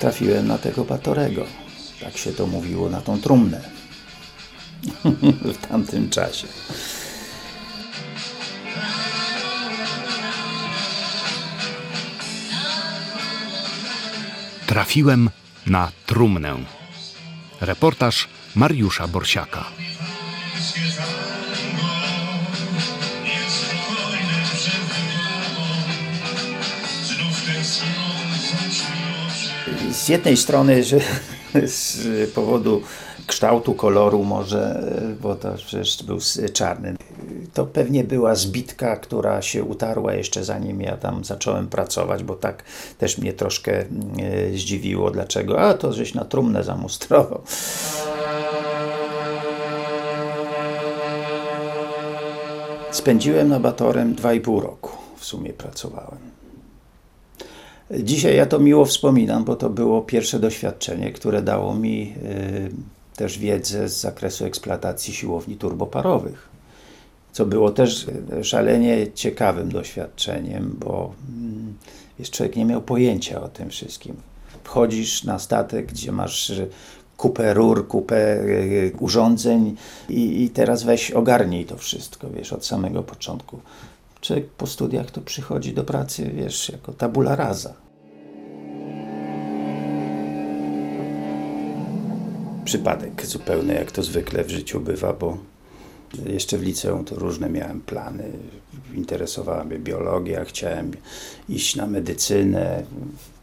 Trafiłem na tego Batorego. Tak się to mówiło na tą trumnę w tamtym czasie. Trafiłem na trumnę. Reportaż Mariusza Borsiaka. Z jednej strony, że z powodu kształtu, koloru może, bo to przecież był czarny. To pewnie była zbitka, która się utarła jeszcze zanim ja tam zacząłem pracować, bo tak też mnie troszkę e, zdziwiło, dlaczego. A to żeś na trumnę zamustrował. Spędziłem na Batorem 2,5 roku. W sumie pracowałem. Dzisiaj ja to miło wspominam, bo to było pierwsze doświadczenie, które dało mi y, też wiedzę z zakresu eksploatacji siłowni turboparowych. Co było też szalenie ciekawym doświadczeniem, bo wiesz, człowiek nie miał pojęcia o tym wszystkim. Wchodzisz na statek, gdzie masz kupę rur, kupę y, urządzeń i, i teraz weź ogarnij to wszystko, wiesz, od samego początku. Człowiek po studiach to przychodzi do pracy, wiesz, jako tabula rasa. Przypadek zupełny, jak to zwykle w życiu bywa, bo jeszcze w liceum to różne miałem plany. Interesowała mnie biologia, chciałem iść na medycynę.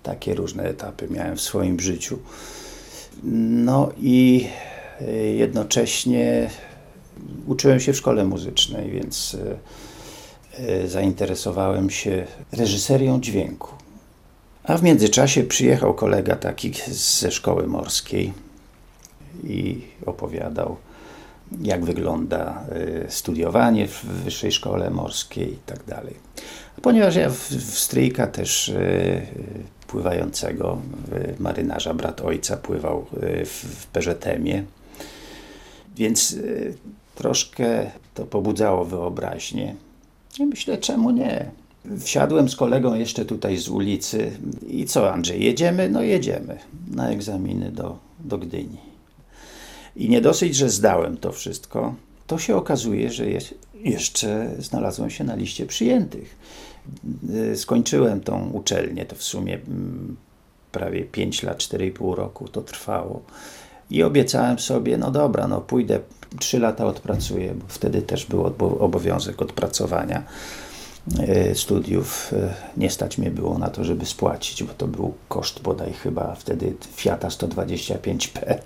Takie różne etapy miałem w swoim życiu. No i jednocześnie uczyłem się w szkole muzycznej, więc E, zainteresowałem się reżyserią dźwięku. A w międzyczasie przyjechał kolega taki ze szkoły morskiej i opowiadał, jak wygląda e, studiowanie w wyższej szkole morskiej i tak dalej. Ponieważ ja w, w stryjka też e, pływającego, marynarza, brat ojca pływał w, w więc troszkę to pobudzało wyobraźnię. I myślę, czemu nie? Wsiadłem z kolegą jeszcze tutaj z ulicy i co Andrzej, jedziemy? No jedziemy na egzaminy do, do Gdyni. I nie dosyć, że zdałem to wszystko, to się okazuje, że jeszcze znalazłem się na liście przyjętych. Skończyłem tą uczelnię, to w sumie mm, prawie 5 lat, 4,5 roku to trwało. I obiecałem sobie, no dobra, no pójdę, trzy lata odpracuję, bo wtedy też był obowiązek odpracowania studiów. E, nie stać mnie było na to, żeby spłacić, bo to był koszt bodaj chyba wtedy Fiata 125P,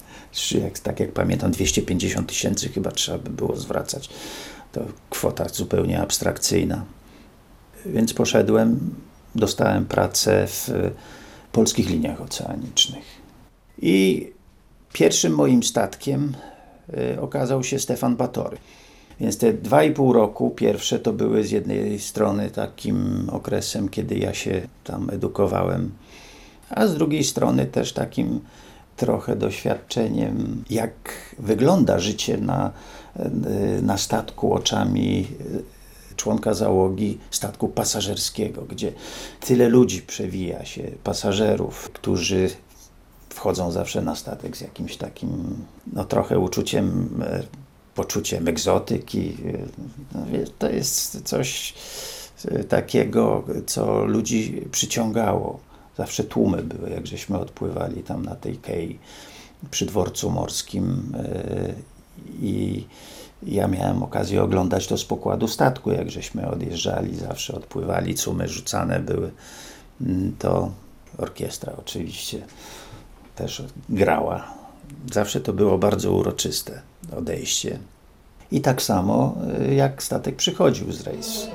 jak, tak jak pamiętam 250 tysięcy chyba trzeba by było zwracać. To kwota zupełnie abstrakcyjna. Więc poszedłem, dostałem pracę w polskich liniach oceanicznych. I Pierwszym moim statkiem okazał się Stefan Batory. Więc te dwa i pół roku pierwsze to były z jednej strony takim okresem, kiedy ja się tam edukowałem, a z drugiej strony też takim trochę doświadczeniem, jak wygląda życie na, na statku oczami y, członka załogi statku pasażerskiego, gdzie tyle ludzi przewija się, pasażerów, którzy wchodzą zawsze na statek z jakimś takim, no trochę uczuciem, e, poczuciem egzotyki. No, to jest coś e, takiego, co ludzi przyciągało. Zawsze tłumy były, jak żeśmy odpływali tam na tej kei przy dworcu morskim e, i ja miałem okazję oglądać to z pokładu statku, jak żeśmy odjeżdżali, zawsze odpływali, cumy rzucane były. Mm, to orkiestra oczywiście też grała. Zawsze to było bardzo uroczyste odejście. I tak samo y, jak statek przychodził z rejsu.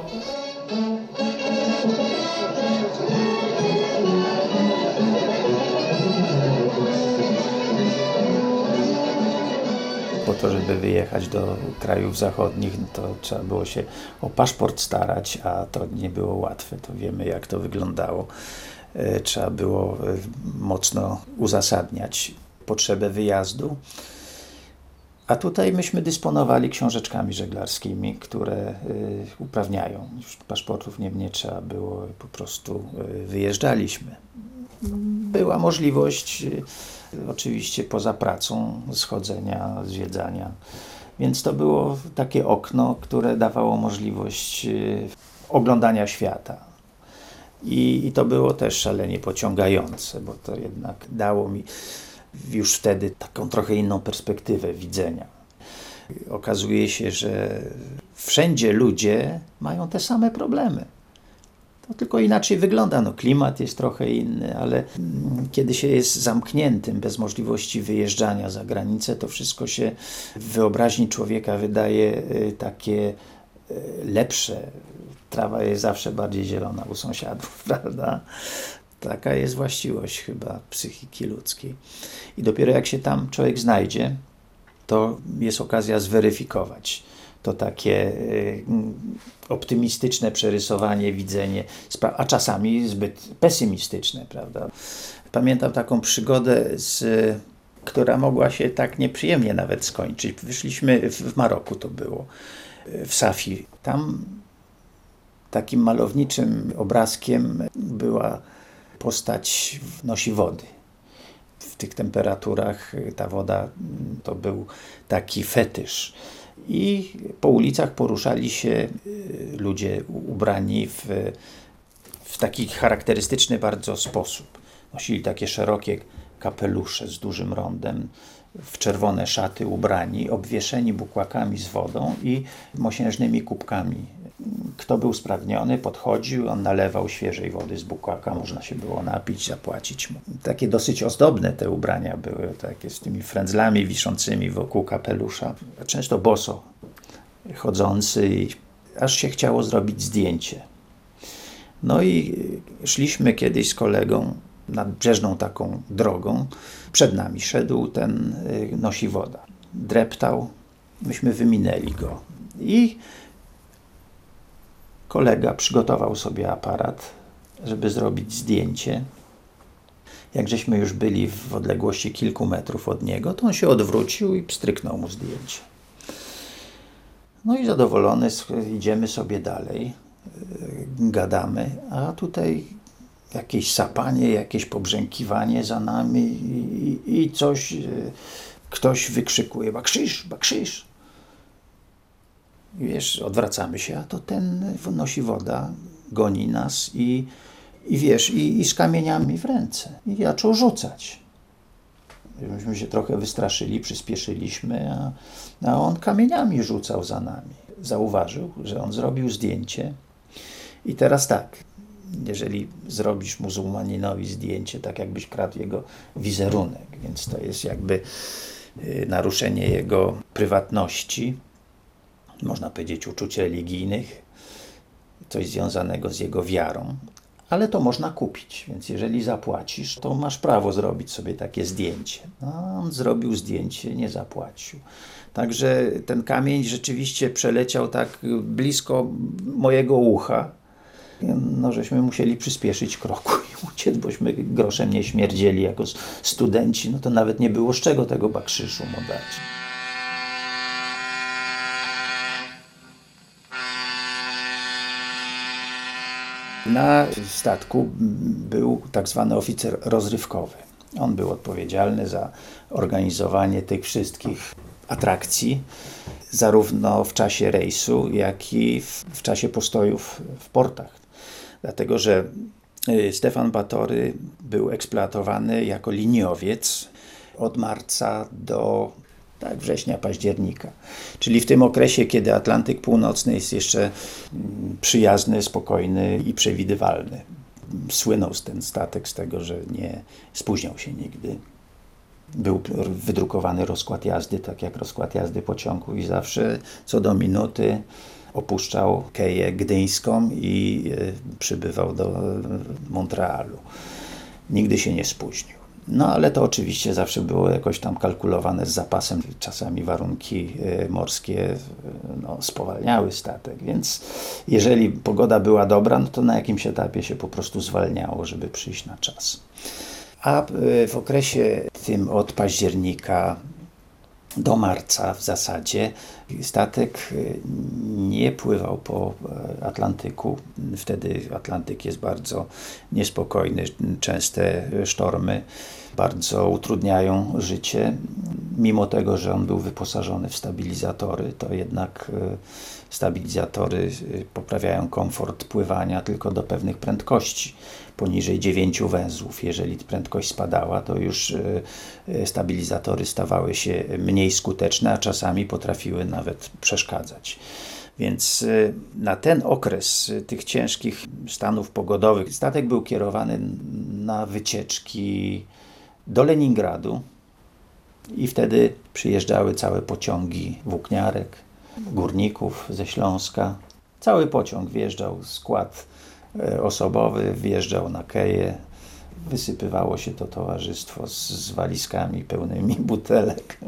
Po to, żeby wyjechać do krajów zachodnich, to trzeba było się o paszport starać, a to nie było łatwe. To wiemy, jak to wyglądało. E, trzeba było e, mocno uzasadniać potrzebę wyjazdu. A tutaj myśmy dysponowali książeczkami żeglarskimi, które y, uprawniają. Już paszportów nie, nie trzeba było, po prostu y, wyjeżdżaliśmy. Była możliwość y, oczywiście poza pracą schodzenia, zwiedzania. Więc to było takie okno, które dawało możliwość y, oglądania świata. I, I to było też szalenie pociągające, bo to jednak dało mi już wtedy taką trochę inną perspektywę widzenia. Okazuje się, że wszędzie ludzie mają te same problemy. To tylko inaczej wygląda. No, klimat jest trochę inny, ale kiedy się jest zamkniętym, bez możliwości wyjeżdżania za granicę, to wszystko się w wyobraźni człowieka wydaje y, takie y, lepsze. Trawa jest zawsze bardziej zielona u sąsiadów, prawda? Taka jest właściwość chyba psychiki ludzkiej. I dopiero jak się tam człowiek znajdzie, to jest okazja zweryfikować to takie y, optymistyczne przerysowanie, widzenie, a czasami zbyt pesymistyczne, prawda? Pamiętam taką przygodę, z, która mogła się tak nieprzyjemnie nawet skończyć. Wyszliśmy w Maroku, to było, w Safi. Tam takim malowniczym obrazkiem była postać nosi wody. W tych temperaturach ta woda to był taki fetysz. I po ulicach poruszali się y, ludzie ubrani w, w taki charakterystyczny bardzo sposób. Nosili takie szerokie kapelusze z dużym rondem, w czerwone szaty ubrani, obwieszeni bukłakami z wodą i mosiężnymi kubkami. Kto był spragniony, podchodził, on nalewał świeżej wody z bukłaka, można się było napić, zapłacić mu. Takie dosyć ozdobne te ubrania były, takie z tymi frędzlami wiszącymi wokół kapelusza. Często boso chodzący aż się chciało zrobić zdjęcie. No i szliśmy kiedyś z kolegą nadbrzeżną taką drogą. Przed nami szedł ten y, nosi woda. Dreptał, myśmy wyminęli go. I kolega przygotował sobie aparat, żeby zrobić zdjęcie. Jak żeśmy już byli w odległości kilku metrów od niego, to on się odwrócił i pstryknął mu zdjęcie. No i zadowolony idziemy sobie dalej, y, gadamy, a tutaj jakieś sapanie, jakieś pobrzękiwanie za nami i, i coś, e, ktoś wykrzykuje, bakrzyż, bakrzyż. Wiesz, odwracamy się, a to ten nosi woda, goni nas i, i wiesz, i, i z kamieniami w ręce. I zaczął rzucać. Myśmy się trochę wystraszyli, przyspieszyliśmy, a, a on kamieniami rzucał za nami. Zauważył, że on zrobił zdjęcie. I teraz tak, jeżeli zrobisz muzułmaninowi zdjęcie, tak jakbyś kradł jego wizerunek, więc to jest jakby y, naruszenie jego prywatności, można powiedzieć uczuć religijnych, coś związanego z jego wiarą, ale to można kupić, więc jeżeli zapłacisz, to masz prawo zrobić sobie takie zdjęcie. No, on zrobił zdjęcie, nie zapłacił. Także ten kamień rzeczywiście przeleciał tak blisko mojego ucha, no żeśmy musieli przyspieszyć kroku i uciec, bośmy groszem nie śmierdzieli jako studenci, no to nawet nie było z czego tego bakrzyżu mu dać. Na statku był tak zwany oficer rozrywkowy. On był odpowiedzialny za organizowanie tych wszystkich atrakcji, zarówno w czasie rejsu, jak i w, w czasie postojów w portach dlatego że y, Stefan Batory był eksploatowany jako liniowiec od marca do tak, września, października. Czyli w tym okresie, kiedy Atlantyk Północny jest jeszcze mm, przyjazny, spokojny i przewidywalny. Słynął ten statek z tego, że nie spóźniał się nigdy. Był wydrukowany rozkład jazdy, tak jak rozkład jazdy pociągu i zawsze co do minuty opuszczał Keję Gdyńską i e, przybywał do Montrealu. Nigdy się nie spóźnił. No ale to oczywiście zawsze było jakoś tam kalkulowane z zapasem. Czasami warunki e, morskie e, no, spowalniały statek, więc jeżeli pogoda była dobra, no to na jakimś etapie się po prostu zwalniało, żeby przyjść na czas. A w okresie tym od października do marca w zasadzie statek nie pływał po Atlantyku. Wtedy Atlantyk jest bardzo niespokojny, częste sztormy bardzo utrudniają życie. Mimo tego, że on był wyposażony w stabilizatory, to jednak stabilizatory poprawiają komfort pływania tylko do pewnych prędkości poniżej 9 węzłów. Jeżeli prędkość spadała, to już e, stabilizatory stawały się mniej skuteczne, a czasami potrafiły nawet przeszkadzać. Więc e, na ten okres tych ciężkich stanów pogodowych statek był kierowany na wycieczki do Leningradu i wtedy przyjeżdżały całe pociągi włókniarek, górników ze Śląska. Cały pociąg wjeżdżał, skład E, osobowy, wjeżdżał na keję, wysypywało się to towarzystwo z, z walizkami pełnymi butelek,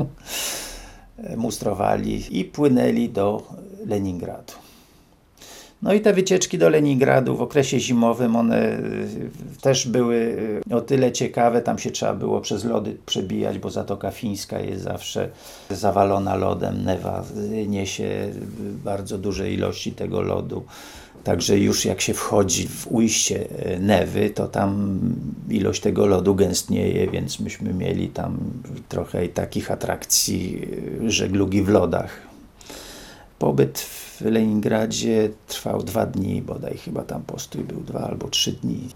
e, mustrowali i płynęli do Leningradu. No i te wycieczki do Leningradu w okresie zimowym, one e, też były o tyle ciekawe, tam się trzeba było przez lody przebijać, bo Zatoka Fińska jest zawsze zawalona lodem, Newa niesie bardzo duże ilości tego lodu. Także już jak się wchodzi w ujście e, Newy, to tam ilość tego lodu gęstnieje, więc myśmy mieli tam trochę takich atrakcji żeglugi w lodach. Pobyt w Leningradzie trwał dwa dni, bodaj chyba tam postój był dwa albo trzy dni.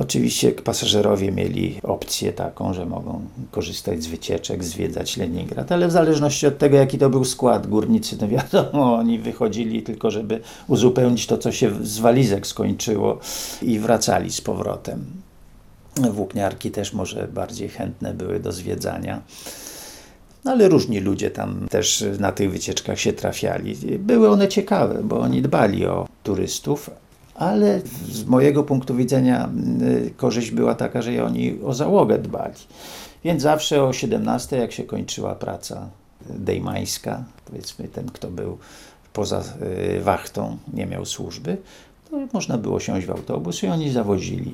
Oczywiście pasażerowie mieli opcję taką, że mogą korzystać z wycieczek, zwiedzać Leningrad, ale w zależności od tego, jaki to był skład, górnicy, no wiadomo, oni wychodzili tylko, żeby uzupełnić to, co się z walizek skończyło i wracali z powrotem. Włókniarki też może bardziej chętne były do zwiedzania. No ale różni ludzie tam też na tych wycieczkach się trafiali. Były one ciekawe, bo oni dbali o turystów, ale z mojego punktu widzenia y, korzyść była taka, że oni o załogę dbali. Więc zawsze o 17, jak się kończyła praca dejmańska, powiedzmy ten, kto był poza y, wachtą, nie miał służby, to można było siąść w autobus i oni zawozili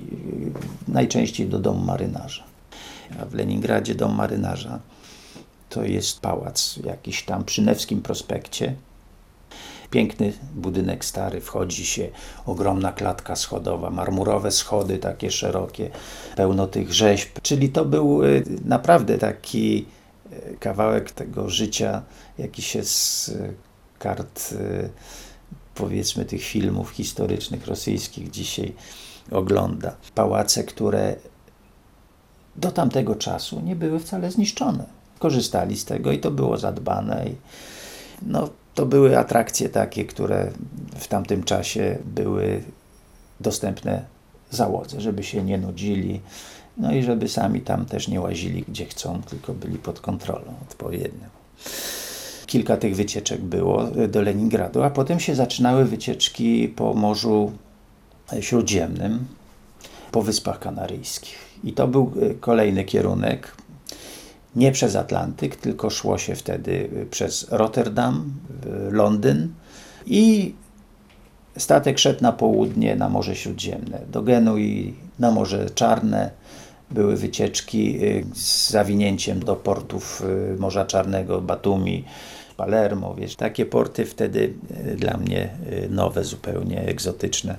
y, najczęściej do domu marynarza. A w Leningradzie dom marynarza to jest pałac jakiś tam przy Newskim Prospekcie, Piękny budynek stary, wchodzi się, ogromna klatka schodowa, marmurowe schody takie szerokie, pełno tych rzeźb. Czyli to był y, naprawdę taki y, kawałek tego życia, jaki się z y, kart powiedzmy tych filmów historycznych rosyjskich dzisiaj ogląda. Pałace, które do tamtego czasu nie były wcale zniszczone. Korzystali z tego i to było zadbane. I no, to były atrakcje takie, które w tamtym czasie były dostępne załodze, żeby się nie nudzili, no i żeby sami tam też nie łazili gdzie chcą, tylko byli pod kontrolą odpowiednią. Kilka tych wycieczek było do Leningradu, a potem się zaczynały wycieczki po Morzu Śródziemnym, po Wyspach Kanaryjskich. I to był kolejny kierunek, nie przez Atlantyk, tylko szło się wtedy y, przez Rotterdam, y, Londyn i statek szedł na południe, na Morze Śródziemne, do Genui, na Morze Czarne. Były wycieczki y, z zawinięciem do portów Morza Czarnego, Batumi, Palermo, wiesz, takie porty wtedy dla mnie nowe, zupełnie egzotyczne.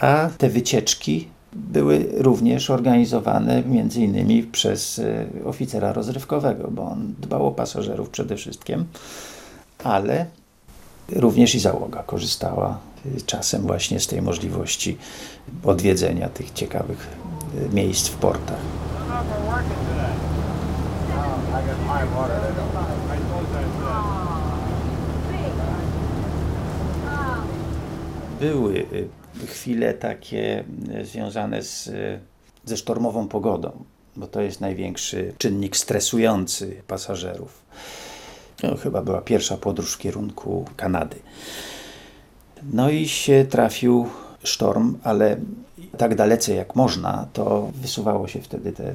A te wycieczki były również organizowane między innymi przez e, oficera rozrywkowego, bo on dbał o pasażerów przede wszystkim, ale również i załoga korzystała e, czasem właśnie z tej możliwości odwiedzenia tych ciekawych e, miejsc w portach. Były chwile takie e, związane z, e, ze sztormową pogodą, bo to jest największy czynnik stresujący pasażerów. To chyba była pierwsza podróż w kierunku Kanady. No i się trafił sztorm, ale tak dalece jak można, to wysuwało się wtedy te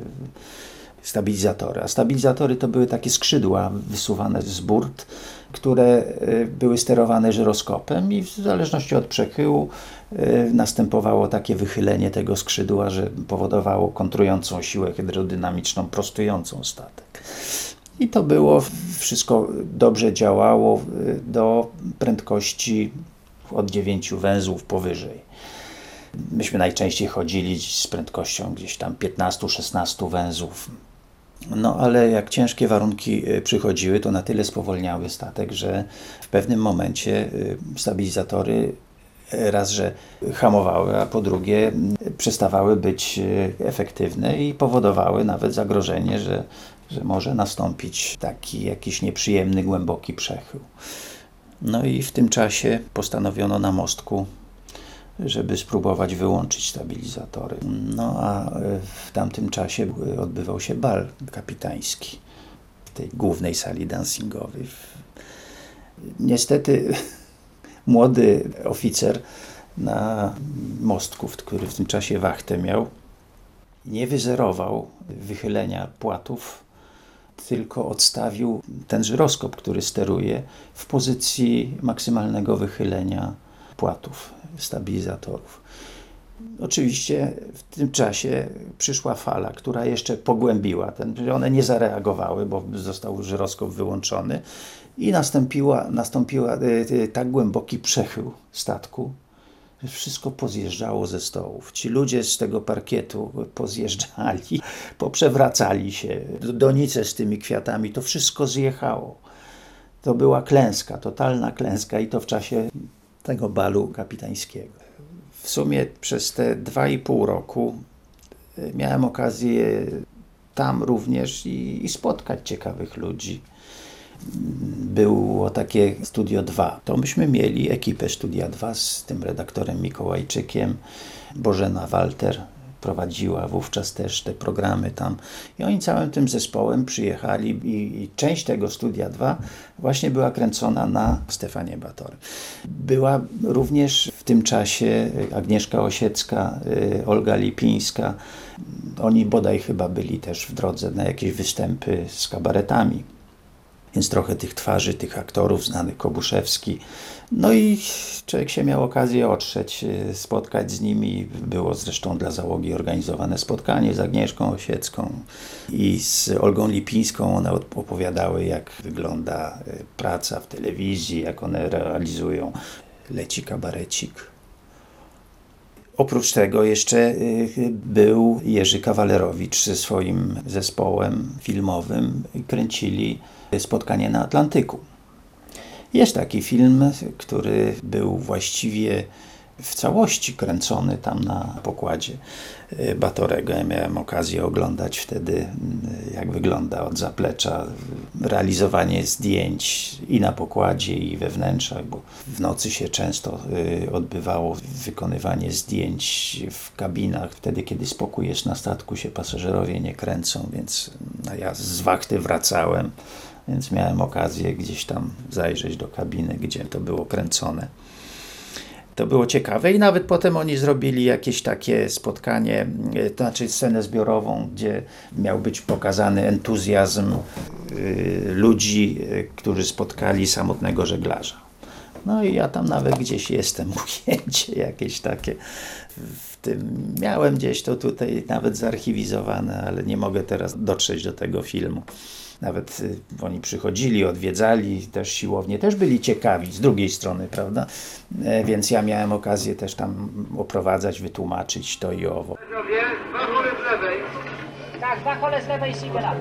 stabilizatory. A stabilizatory to były takie skrzydła wysuwane z burt, które e, były sterowane żyroskopem i w zależności od przechyłu e, następowało takie wychylenie tego skrzydła, że powodowało kontrującą siłę hydrodynamiczną, prostującą statek. I to było, wszystko dobrze działało y, do prędkości od 9 węzłów powyżej. Myśmy najczęściej chodzili z prędkością gdzieś tam 15-16 węzłów. No ale jak ciężkie warunki y, przychodziły, to na tyle spowolniały statek, że w pewnym momencie y, stabilizatory raz, że hamowały, a po drugie przestawały być efektywne i powodowały nawet zagrożenie, że, że może nastąpić taki jakiś nieprzyjemny, głęboki przechył. No i w tym czasie postanowiono na mostku, żeby spróbować wyłączyć stabilizatory. No a w tamtym czasie odbywał się bal kapitański w tej głównej sali dancingowej. Niestety młody oficer na mostku, który w tym czasie wachtę miał, nie wyzerował wychylenia płatów, tylko odstawił ten żyroskop, który steruje, w pozycji maksymalnego wychylenia płatów, stabilizatorów. Oczywiście w tym czasie przyszła fala, która jeszcze pogłębiła ten, one nie zareagowały, bo został żyroskop wyłączony i nastąpiła, nastąpiła e, tak głęboki przechył statku, że wszystko pozjeżdżało ze stołów. Ci ludzie z tego parkietu pozjeżdżali, poprzewracali się, donice z tymi kwiatami, to wszystko zjechało. To była klęska, totalna klęska i to w czasie tego balu kapitańskiego. W sumie przez te dwa i pół roku e, miałem okazję tam również i, i spotkać ciekawych ludzi było takie Studio 2. To myśmy mieli ekipę Studia 2 z tym redaktorem Mikołajczykiem, Bożena Walter prowadziła wówczas też te programy tam i oni całym tym zespołem przyjechali i, i część tego Studia 2 właśnie była kręcona na Stefanie Batory. Była również w tym czasie Agnieszka Osiecka, y, Olga Lipińska. Oni bodaj chyba byli też w drodze na jakieś występy z kabaretami więc trochę tych twarzy, tych aktorów znanych, Kobuszewski. No i człowiek się miał okazję otrzeć, e, spotkać z nimi. Było zresztą dla załogi organizowane spotkanie z Agnieszką Osiecką i z Olgą Lipińską. One opowiadały, jak wygląda e, praca w telewizji, jak one realizują. Leci kabarecik. Oprócz tego jeszcze e, był Jerzy Kawalerowicz ze swoim zespołem filmowym. Kręcili spotkanie na Atlantyku. Jest taki film, który był właściwie w całości kręcony tam na pokładzie Batorego. Ja miałem okazję oglądać wtedy, jak wygląda od zaplecza realizowanie zdjęć i na pokładzie, i we wnętrzach, bo w nocy się często e, odbywało wykonywanie zdjęć w kabinach, wtedy kiedy spokój jest na statku, się pasażerowie nie kręcą, więc no, ja z wachty wracałem więc miałem okazję gdzieś tam zajrzeć do kabiny, gdzie to było kręcone. To było ciekawe i nawet potem oni zrobili jakieś takie spotkanie, e, to znaczy scenę zbiorową, gdzie miał być pokazany entuzjazm y, ludzi, y, którzy spotkali samotnego żeglarza. No i ja tam nawet gdzieś jestem, ujęcie jakieś takie w tym. Miałem gdzieś to tutaj nawet zarchiwizowane, ale nie mogę teraz dotrzeć do tego filmu. Nawet y, oni przychodzili, odwiedzali też siłownie, też byli ciekawi z drugiej strony, prawda? E, więc ja miałem okazję też tam oprowadzać, wytłumaczyć to i owo. Dwa hole z lewej. Tak, dwa kole z lewej single up.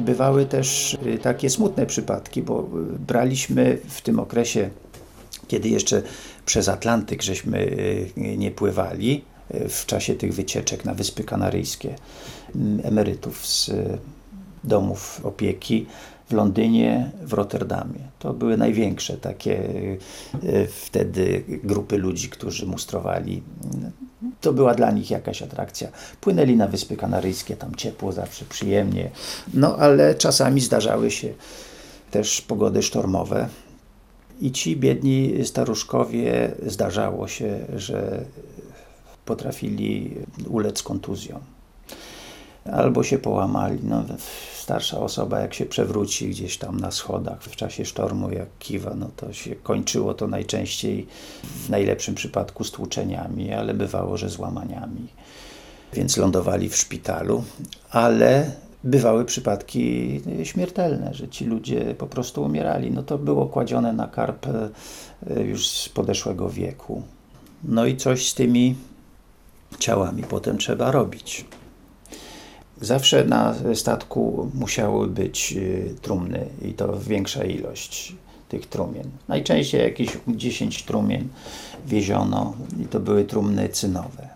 Bywały też y, takie smutne przypadki, bo y, braliśmy w tym okresie, kiedy jeszcze przez Atlantyk żeśmy nie pływali, w czasie tych wycieczek na Wyspy Kanaryjskie mm, emerytów z e, domów opieki w Londynie, w Rotterdamie. To były największe takie e, wtedy grupy ludzi, którzy mustrowali. To była dla nich jakaś atrakcja. Płynęli na Wyspy Kanaryjskie, tam ciepło, zawsze przyjemnie. No ale czasami zdarzały się też pogody sztormowe. I ci biedni staruszkowie zdarzało się, że potrafili ulec kontuzjom. Albo się połamali. No, starsza osoba, jak się przewróci gdzieś tam na schodach w czasie sztormu, jak kiwa, no to się kończyło to najczęściej w najlepszym przypadku stłuczeniami, ale bywało, że złamaniami. więc lądowali w szpitalu, ale bywały przypadki śmiertelne, że ci ludzie po prostu umierali. No to było kładzione na karp e, już z podeszłego wieku. No i coś z tymi ciałami potem trzeba robić. Zawsze na statku musiały być y, trumny i to większa ilość tych trumien. Najczęściej jakieś 10 trumien wieziono i to były trumny cynowe.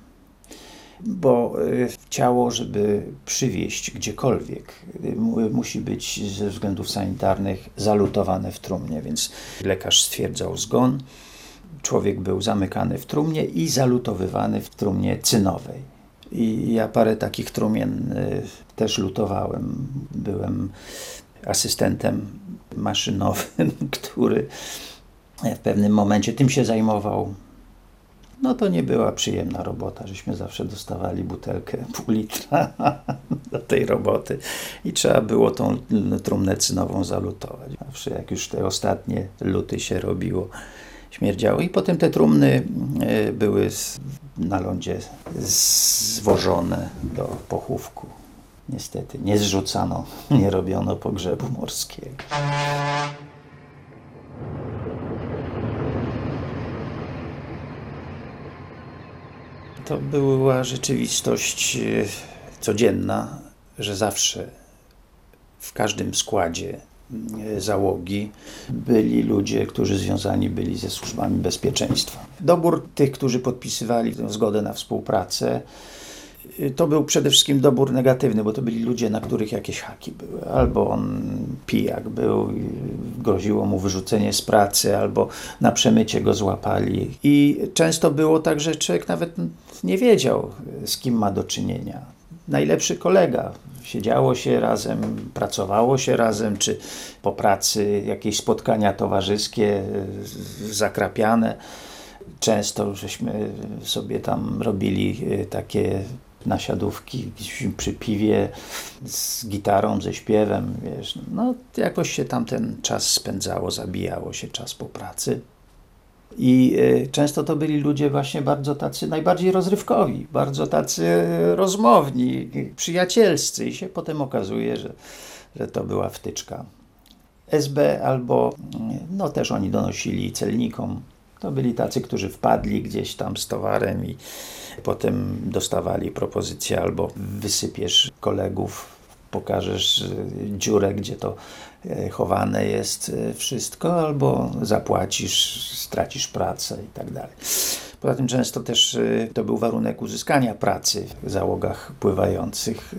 Bo y, ciało, żeby przywieźć gdziekolwiek, y, mu- musi być ze względów sanitarnych zalutowane w trumnie, więc lekarz stwierdzał zgon, człowiek był zamykany w trumnie i zalutowywany w trumnie cynowej. I ja parę takich trumien y, też lutowałem. Byłem asystentem maszynowym, który w pewnym momencie tym się zajmował. No to nie była przyjemna robota, żeśmy zawsze dostawali butelkę pół litra do tej roboty i trzeba było tą trumnę cynową zalutować. Zawsze jak już te ostatnie luty się robiło, śmierdziało. I potem te trumny e, były z- na lądzie zwożone do pochówku. Niestety nie zrzucano, nie robiono pogrzebu morskiego. To była rzeczywistość e, codzienna, że zawsze w każdym składzie załogi byli ludzie, którzy związani byli ze służbami bezpieczeństwa. Dobór tych, którzy podpisywali tę zgodę na współpracę, y, to był przede wszystkim dobór negatywny, bo to byli ludzie, na których jakieś haki były. Albo on pijak był, groziło mu wyrzucenie z pracy, albo na przemycie go złapali. I często było tak, że człowiek nawet nie wiedział, z kim ma do czynienia najlepszy kolega. Siedziało się razem, pracowało się razem, czy po pracy jakieś spotkania towarzyskie z- zakrapiane. Często żeśmy sobie tam robili e, takie nasiadówki przy piwie z gitarą, ze śpiewem, wiesz. No jakoś się tam ten czas spędzało, zabijało się czas po pracy. I y, często to byli ludzie właśnie bardzo tacy najbardziej rozrywkowi, bardzo tacy y, rozmowni, przyjacielscy. I się potem okazuje, że, że to była wtyczka. SB albo, y, no też oni donosili celnikom. To byli tacy, którzy wpadli gdzieś tam z towarem i potem dostawali propozycję albo wysypiesz kolegów, pokażesz y, dziurę, gdzie to e, chowane jest e, wszystko, albo zapłacisz, stracisz pracę i tak dalej. Poza tym często też to był warunek uzyskania pracy w załogach pływających,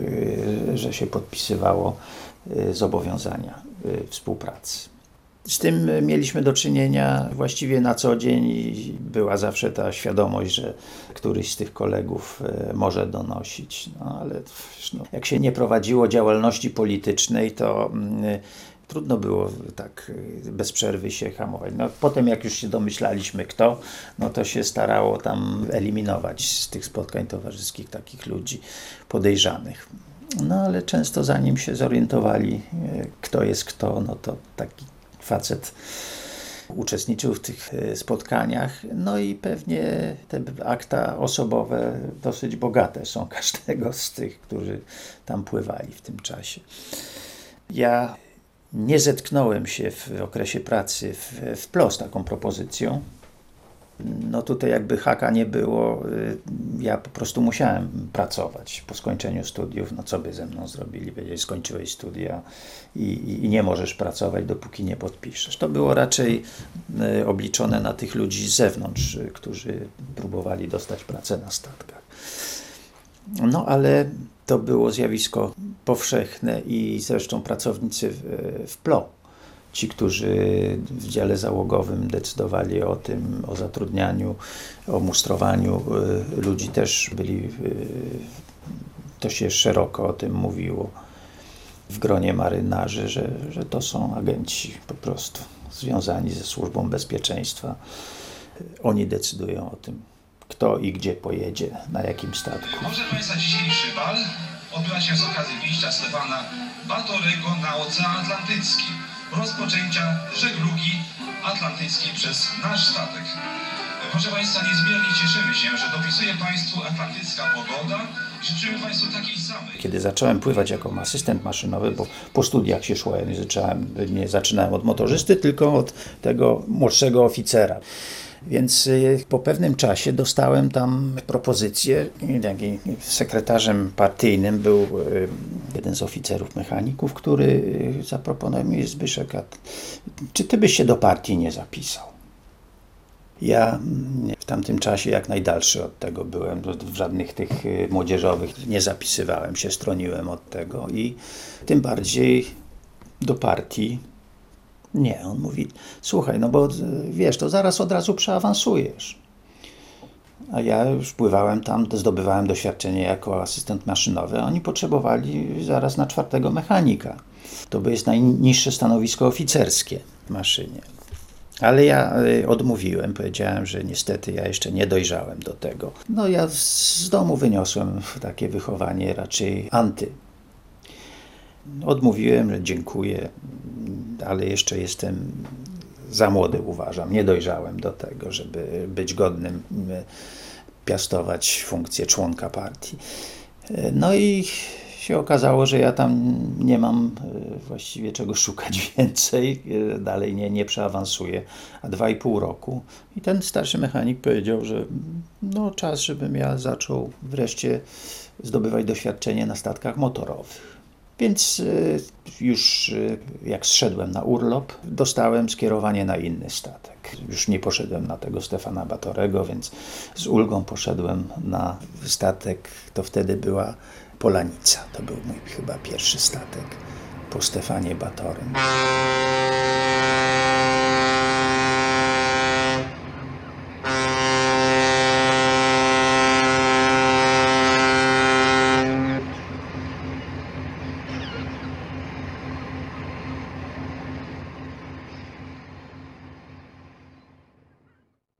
że się podpisywało zobowiązania współpracy. Z tym e, mieliśmy do czynienia właściwie na co dzień i była zawsze ta świadomość, że któryś z tych kolegów e, może donosić. No ale no, jak się nie prowadziło działalności politycznej, to mm, trudno było tak bez przerwy się hamować. No, potem jak już się domyślaliśmy kto, no to się starało tam eliminować z tych spotkań towarzyskich takich ludzi podejrzanych. No ale często zanim się zorientowali, kto jest kto, no to taki facet uczestniczył w tych e, spotkaniach. No i pewnie te akta osobowe dosyć bogate są każdego z tych, którzy tam pływali w tym czasie. Ja nie zetknąłem się w okresie pracy w, w PLO z taką propozycją. No tutaj jakby haka nie było, y, ja po prostu musiałem pracować po skończeniu studiów. No co by ze mną zrobili? Powiedzieli, skończyłeś studia i, i, nie możesz pracować, dopóki nie podpiszesz. To było raczej y, obliczone na tych ludzi z zewnątrz, y, którzy próbowali dostać pracę na statkach. No ale to było zjawisko powszechne i zresztą pracownicy w, w PLO, ci, którzy w dziale załogowym decydowali o tym, o zatrudnianiu, o mustrowaniu y, ludzi, też byli, y, to się szeroko o tym mówiło w gronie marynarzy, że, że to są agenci po prostu związani ze służbą bezpieczeństwa. Oni decydują o tym, kto i gdzie pojedzie, na jakim statku. Proszę Państwa, dzisiejszy bal odbywa się z okazji wyjścia Stefana Batorego na Ocean Atlantycki, rozpoczęcia żeglugi atlantyckiej przez nasz statek. Proszę Państwa, niezmiernie cieszymy się, że dopisuje Państwu atlantycka pogoda Życzymy Państwu takiej samej. Kiedy zacząłem pływać jako asystent maszynowy, bo po studiach się szło, ja nie zacząłem, nie zaczynałem od motorzysty, tylko od tego młodszego oficera. Więc y, po pewnym czasie dostałem tam propozycję. Sekretarzem partyjnym był y, jeden z oficerów mechaników, który y, zaproponował mi Zbyszek, a czy ty byś się do partii nie zapisał? Ja mm, w tamtym czasie jak najdalszy od tego byłem, w żadnych tych młodzieżowych nie zapisywałem się, stroniłem od tego i tym bardziej do partii nie. On mówi, słuchaj, no bo y, wiesz, to zaraz od razu przeawansujesz. A ja już pływałem tam, zdobywałem doświadczenie jako asystent maszynowy, a oni potrzebowali zaraz na czwartego mechanika. To by jest najniższe stanowisko oficerskie w maszynie. Ale ja y, odmówiłem, powiedziałem, że niestety ja jeszcze nie dojrzałem do tego. No ja z domu wyniosłem takie wychowanie raczej anty. Odmówiłem, że dziękuję, ale jeszcze jestem za młody, uważam. Nie dojrzałem do tego, żeby być godnym, y, piastować funkcję członka partii. Y, No i się okazało, że ja tam nie mam y, właściwie czego szukać więcej, dalej nie, nie przeawansuję, a dwa i pół roku. I ten starszy mechanik powiedział, że no czas, żebym ja zaczął wreszcie zdobywać doświadczenie na statkach motorowych. Więc y, już y, jak zszedłem na urlop, dostałem skierowanie na inny statek. Już nie poszedłem na tego Stefana Batorego, więc z ulgą poszedłem na statek. To wtedy była Polanica. To był mój chyba pierwszy statek po Stefanie Batorym.